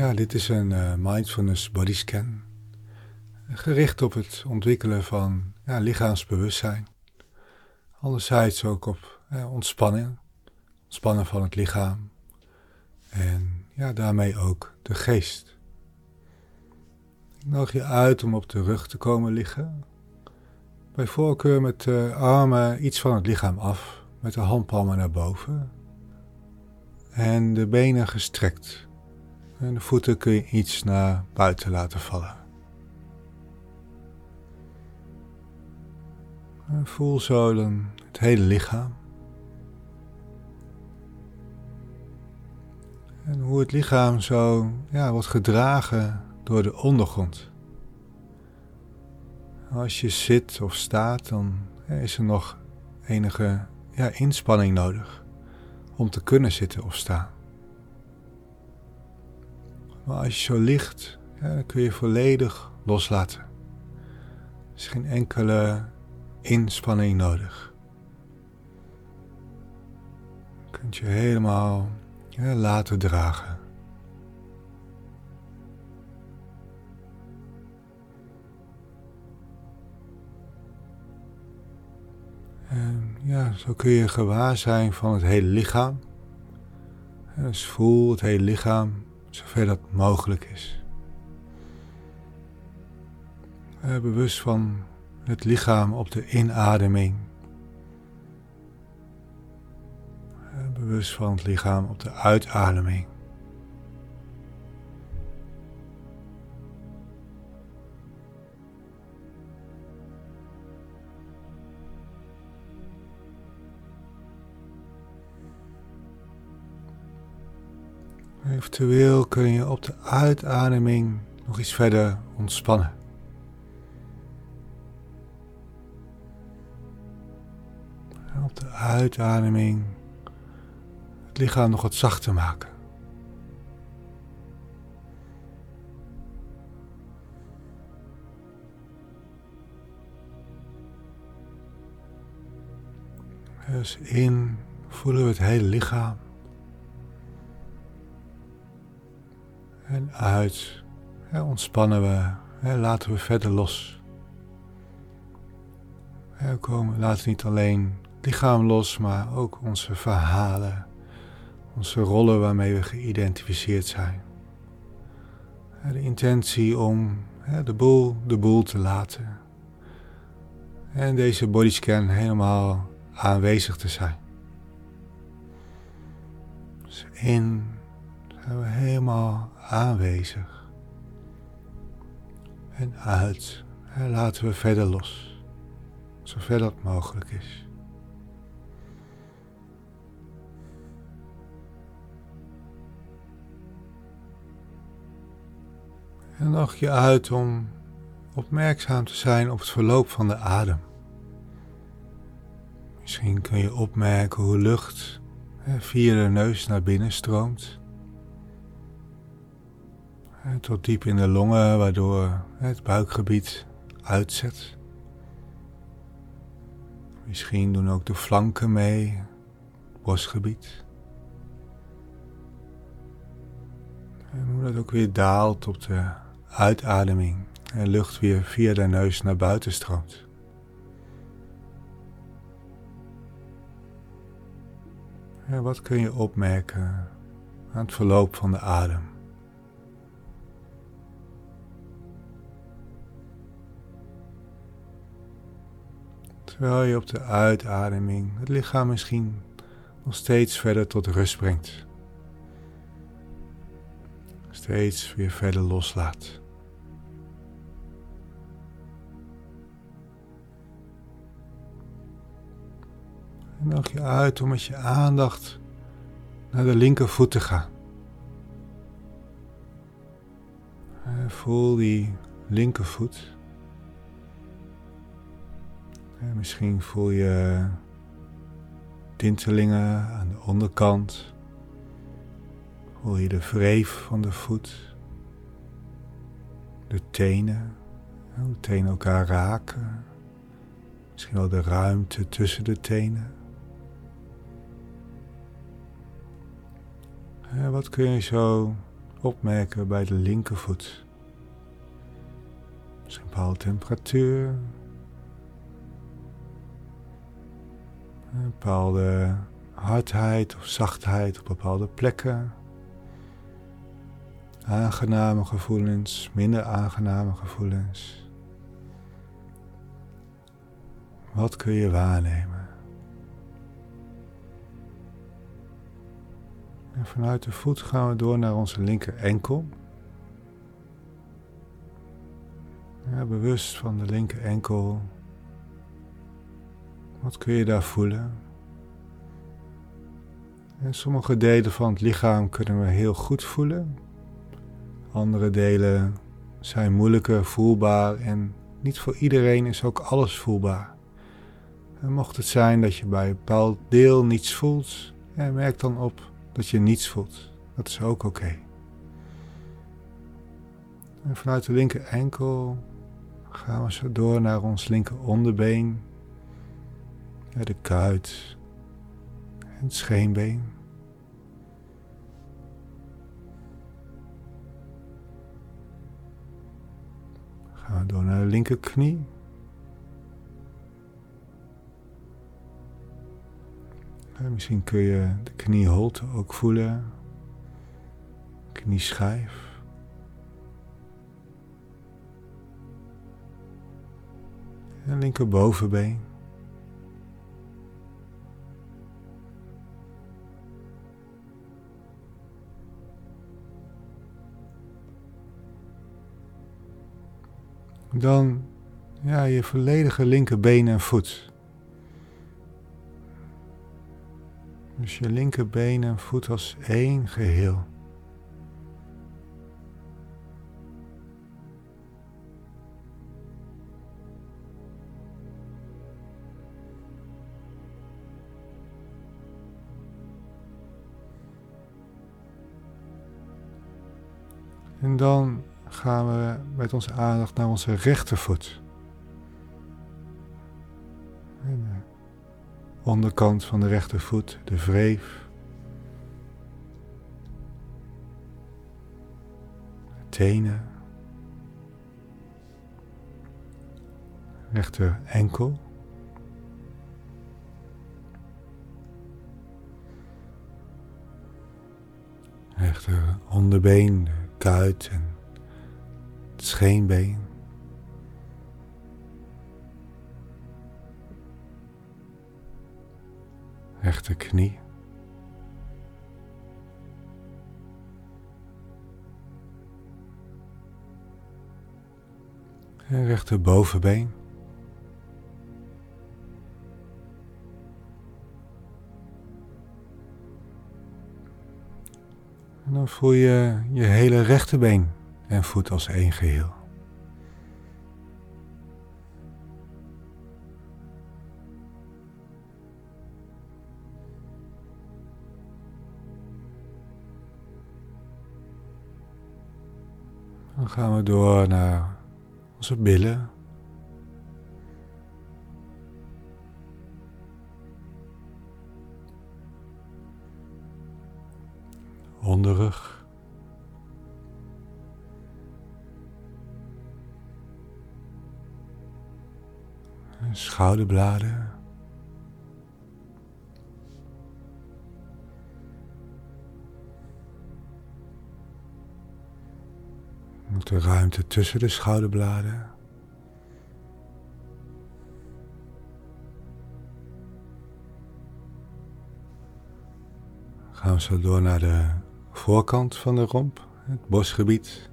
Ja, dit is een uh, mindfulness bodyscan. Gericht op het ontwikkelen van ja, lichaamsbewustzijn. Anderzijds ook op ontspanning. Ontspannen van het lichaam. En ja, daarmee ook de geest. Ik nodig je uit om op de rug te komen liggen. Bij voorkeur met de armen iets van het lichaam af, met de handpalmen naar boven. En de benen gestrekt. En de voeten kun je iets naar buiten laten vallen. En voel zo dan het hele lichaam. En hoe het lichaam zo ja, wordt gedragen door de ondergrond. Als je zit of staat, dan is er nog enige ja, inspanning nodig om te kunnen zitten of staan. Maar als je zo ligt, kun je volledig loslaten. Er is geen enkele inspanning nodig. Je kunt je helemaal laten dragen. En ja, zo kun je gewaar zijn van het hele lichaam. Dus voel het hele lichaam zover dat mogelijk is. Bewust van het lichaam op de inademing. Bewust van het lichaam op de uitademing. Eventueel kun je op de uitademing nog iets verder ontspannen. En op de uitademing het lichaam nog wat zachter maken. Dus in voelen we het hele lichaam. En uit. ontspannen we. laten we verder los. we komen, laten niet alleen lichaam los, maar ook onze verhalen. Onze rollen waarmee we geïdentificeerd zijn. De intentie om de boel de boel te laten. En deze bodyscan helemaal aanwezig te zijn. Dus in zijn we helemaal aanwezig. En uit. En laten we verder los. Zover dat mogelijk is. En nog je uit om opmerkzaam te zijn op het verloop van de adem. Misschien kun je opmerken hoe lucht via de neus naar binnen stroomt tot diep in de longen, waardoor het buikgebied uitzet. Misschien doen ook de flanken mee, het borstgebied. En hoe dat ook weer daalt op de uitademing en lucht weer via de neus naar buiten stroomt. En wat kun je opmerken aan het verloop van de adem? Terwijl je op de uitademing het lichaam misschien nog steeds verder tot rust brengt. Steeds weer verder loslaat. En nog je uit om met je aandacht naar de linkervoet te gaan. voel die linkervoet. Misschien voel je tintelingen aan de onderkant. Voel je de wreef van de voet. De tenen. Hoe de tenen elkaar raken. Misschien wel de ruimte tussen de tenen. Wat kun je zo opmerken bij de linkervoet. Misschien een bepaalde temperatuur. Een bepaalde hardheid of zachtheid op bepaalde plekken. Aangename gevoelens, minder aangename gevoelens. Wat kun je waarnemen? En vanuit de voet gaan we door naar onze linker enkel. Ja, bewust van de linker enkel. Wat kun je daar voelen? En sommige delen van het lichaam kunnen we heel goed voelen. Andere delen zijn moeilijker voelbaar en niet voor iedereen is ook alles voelbaar. En mocht het zijn dat je bij een bepaald deel niets voelt, merk dan op dat je niets voelt. Dat is ook oké. En vanuit de linker enkel gaan we zo door naar ons linker onderbeen, de kuit en het scheenbeen. We door naar de linkerknie. misschien kun je de knieholte ook voelen, knieschijf. En linkerbovenbeen. Dan ja, je volledige linkerbeen en voet. Dus je linkerbeen en voet als één geheel. En dan gaan we met onze aandacht naar onze rechtervoet. En de onderkant van de rechtervoet, de wreef. Tenen. Rechter enkel. Rechter onderbeen, de kuit en scheenbeen. En rechterbovenbeen. En dan voel je je hele rechterbeen en voet als één geheel. Dan gaan we door naar onze billen. Schouderbladen. Ook de ruimte tussen de schouderbladen. Gaan we zo door naar de voorkant van de romp, het bosgebied.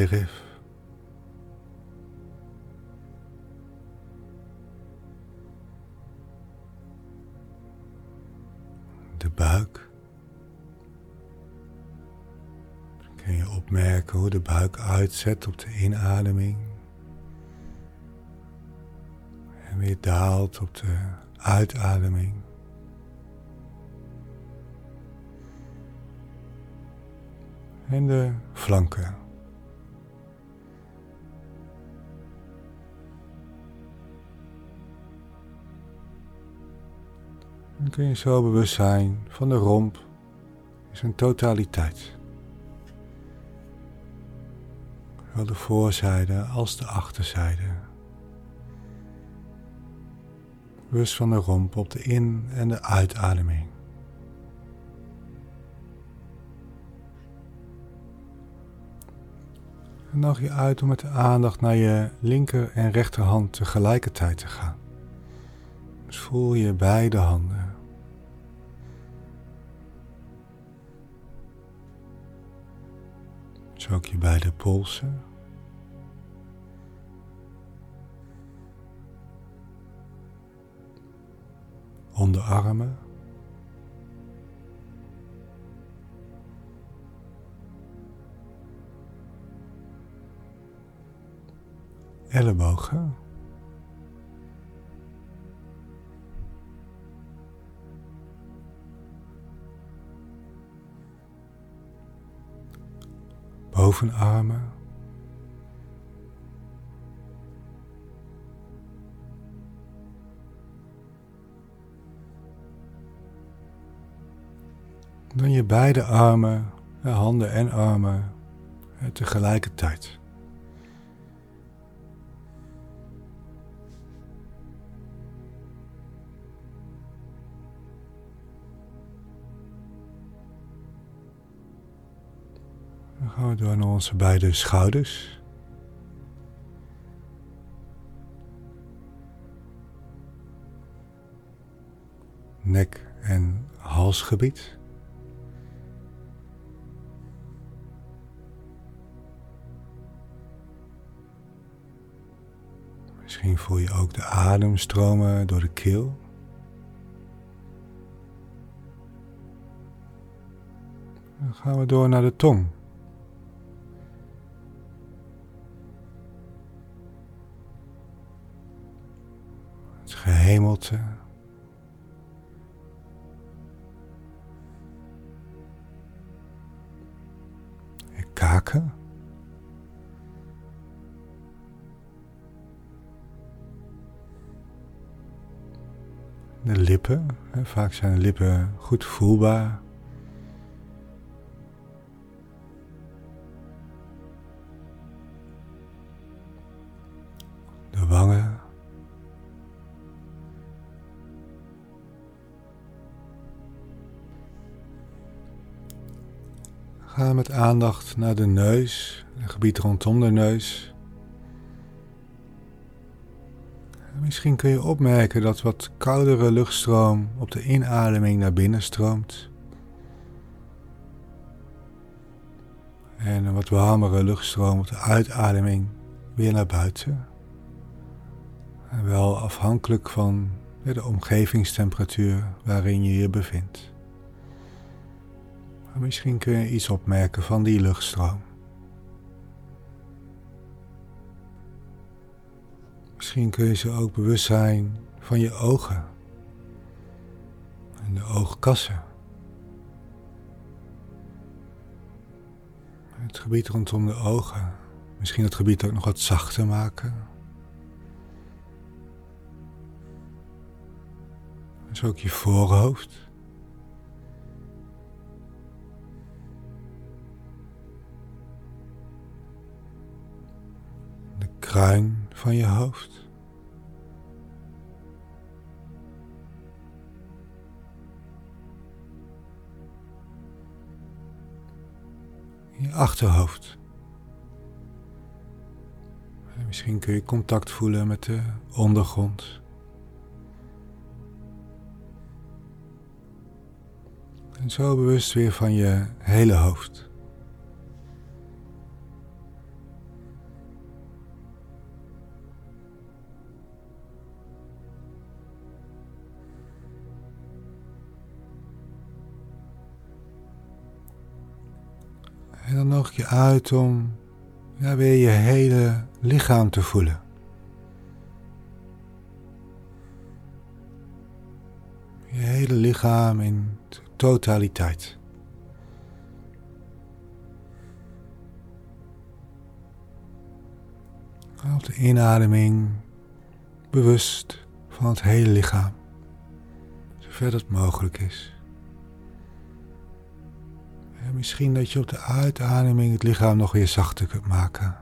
De buik. Kun je opmerken hoe de buik uitzet op de inademing. En weer daalt op de uitademing. En de flanken. Dan kun je zo bewust zijn van de romp in zijn totaliteit. Zowel de voorzijde als de achterzijde. Bewust van de romp op de in- en de uitademing. En nodig je uit om met de aandacht naar je linker en rechterhand tegelijkertijd te gaan. Dus voel je beide handen. Dus ook je beide polsen. Onderarmen. ellebogen. Bovenarmen. Dan je beide armen, handen en armen tegelijkertijd. Dan gaan we door naar onze beide schouders. Nek- en halsgebied. Misschien voel je ook de adem stromen door de keel. Dan gaan we door naar de tong. Je kaken. De lippen. Vaak zijn de lippen goed voelbaar. Ga met aandacht naar de neus, het gebied rondom de neus. Misschien kun je opmerken dat wat koudere luchtstroom op de inademing naar binnen stroomt. En een wat warmere luchtstroom op de uitademing weer naar buiten. En wel afhankelijk van de omgevingstemperatuur waarin je je bevindt. Misschien kun je iets opmerken van die luchtstroom. Misschien kun je ze ook bewust zijn van je ogen en de oogkassen. Het gebied rondom de ogen. Misschien het gebied ook nog wat zachter maken. Dus ook je voorhoofd. Van je hoofd. Je achterhoofd. En misschien kun je contact voelen met de ondergrond. En zo bewust weer van je hele hoofd. Nodig je uit om ja, weer je hele lichaam te voelen. Je hele lichaam in totaliteit. Op de inademing bewust van het hele lichaam. zover dat mogelijk is. En misschien dat je op de uitademing het lichaam nog weer zachter kunt maken.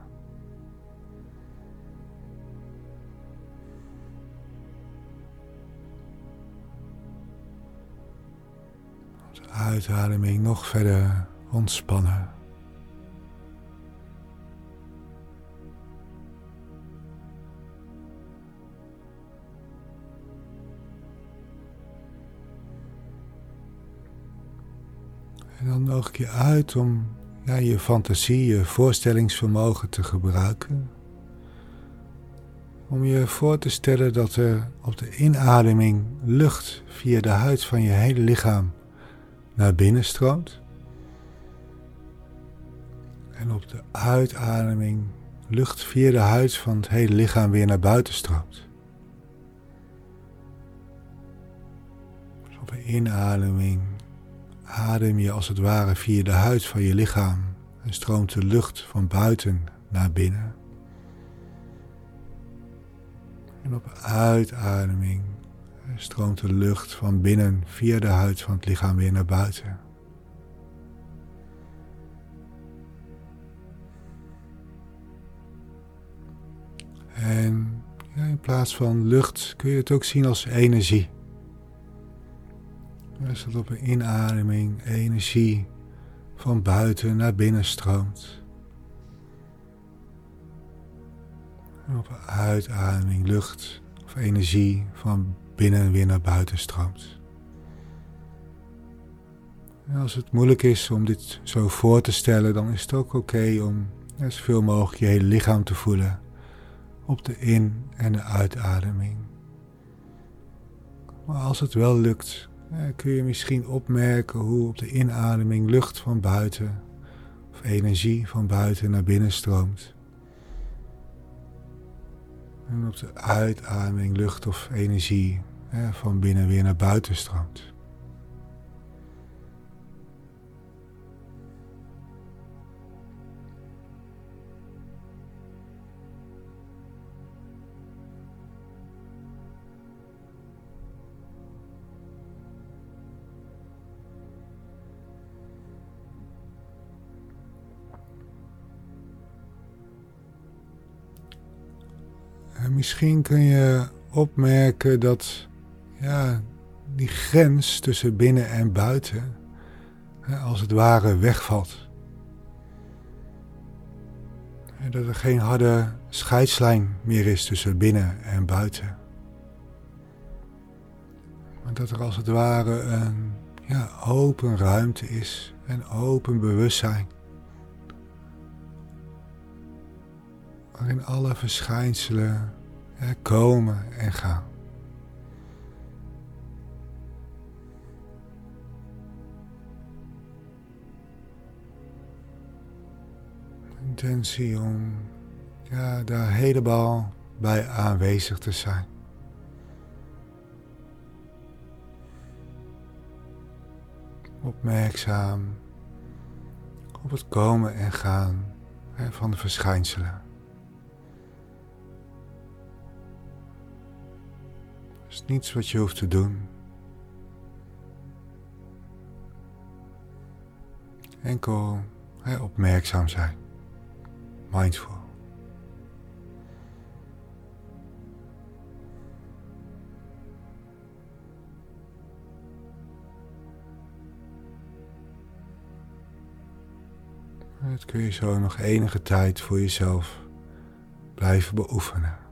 De uitademing nog verder ontspannen. En dan nodig ik je uit om je fantasie, je voorstellingsvermogen te gebruiken. Om je voor te stellen dat er op de inademing lucht via de huid van je hele lichaam naar binnen stroomt. En op de uitademing lucht via de huid van het hele lichaam weer naar buiten stroomt. Dus op een inademing adem je als het ware via de huid van je lichaam en stroomt de lucht van buiten naar binnen. En op uitademing stroomt de lucht van binnen via de huid van het lichaam weer naar buiten. En ja, in plaats van lucht kun je het ook zien als energie. Als het op een inademing energie van buiten naar binnen stroomt. En op een uitademing lucht of energie van binnen weer naar buiten stroomt. Als het moeilijk is om dit zo voor te stellen, dan is het ook oké om zoveel mogelijk je hele lichaam te voelen op de in- en de uitademing. Maar als het wel lukt, kun je misschien opmerken hoe op de inademing lucht van buiten of energie van buiten naar binnen stroomt. En op de uitademing lucht of energie van binnen weer naar buiten stroomt. Misschien kun je opmerken dat ja, die grens tussen binnen en buiten als het ware wegvalt. Dat er geen harde scheidslijn meer is tussen binnen en buiten. Maar dat er als het ware een ja, open ruimte is, een open bewustzijn. waarin alle verschijnselen er komen en gaan. Intentie om ja, daar helemaal bij aanwezig te zijn. Opmerkzaam op het komen en gaan van de verschijnselen. Is niets wat je hoeft te doen. Enkel hè, opmerkzaam zijn. Mindful. Dat kun je zo nog enige tijd voor jezelf blijven beoefenen.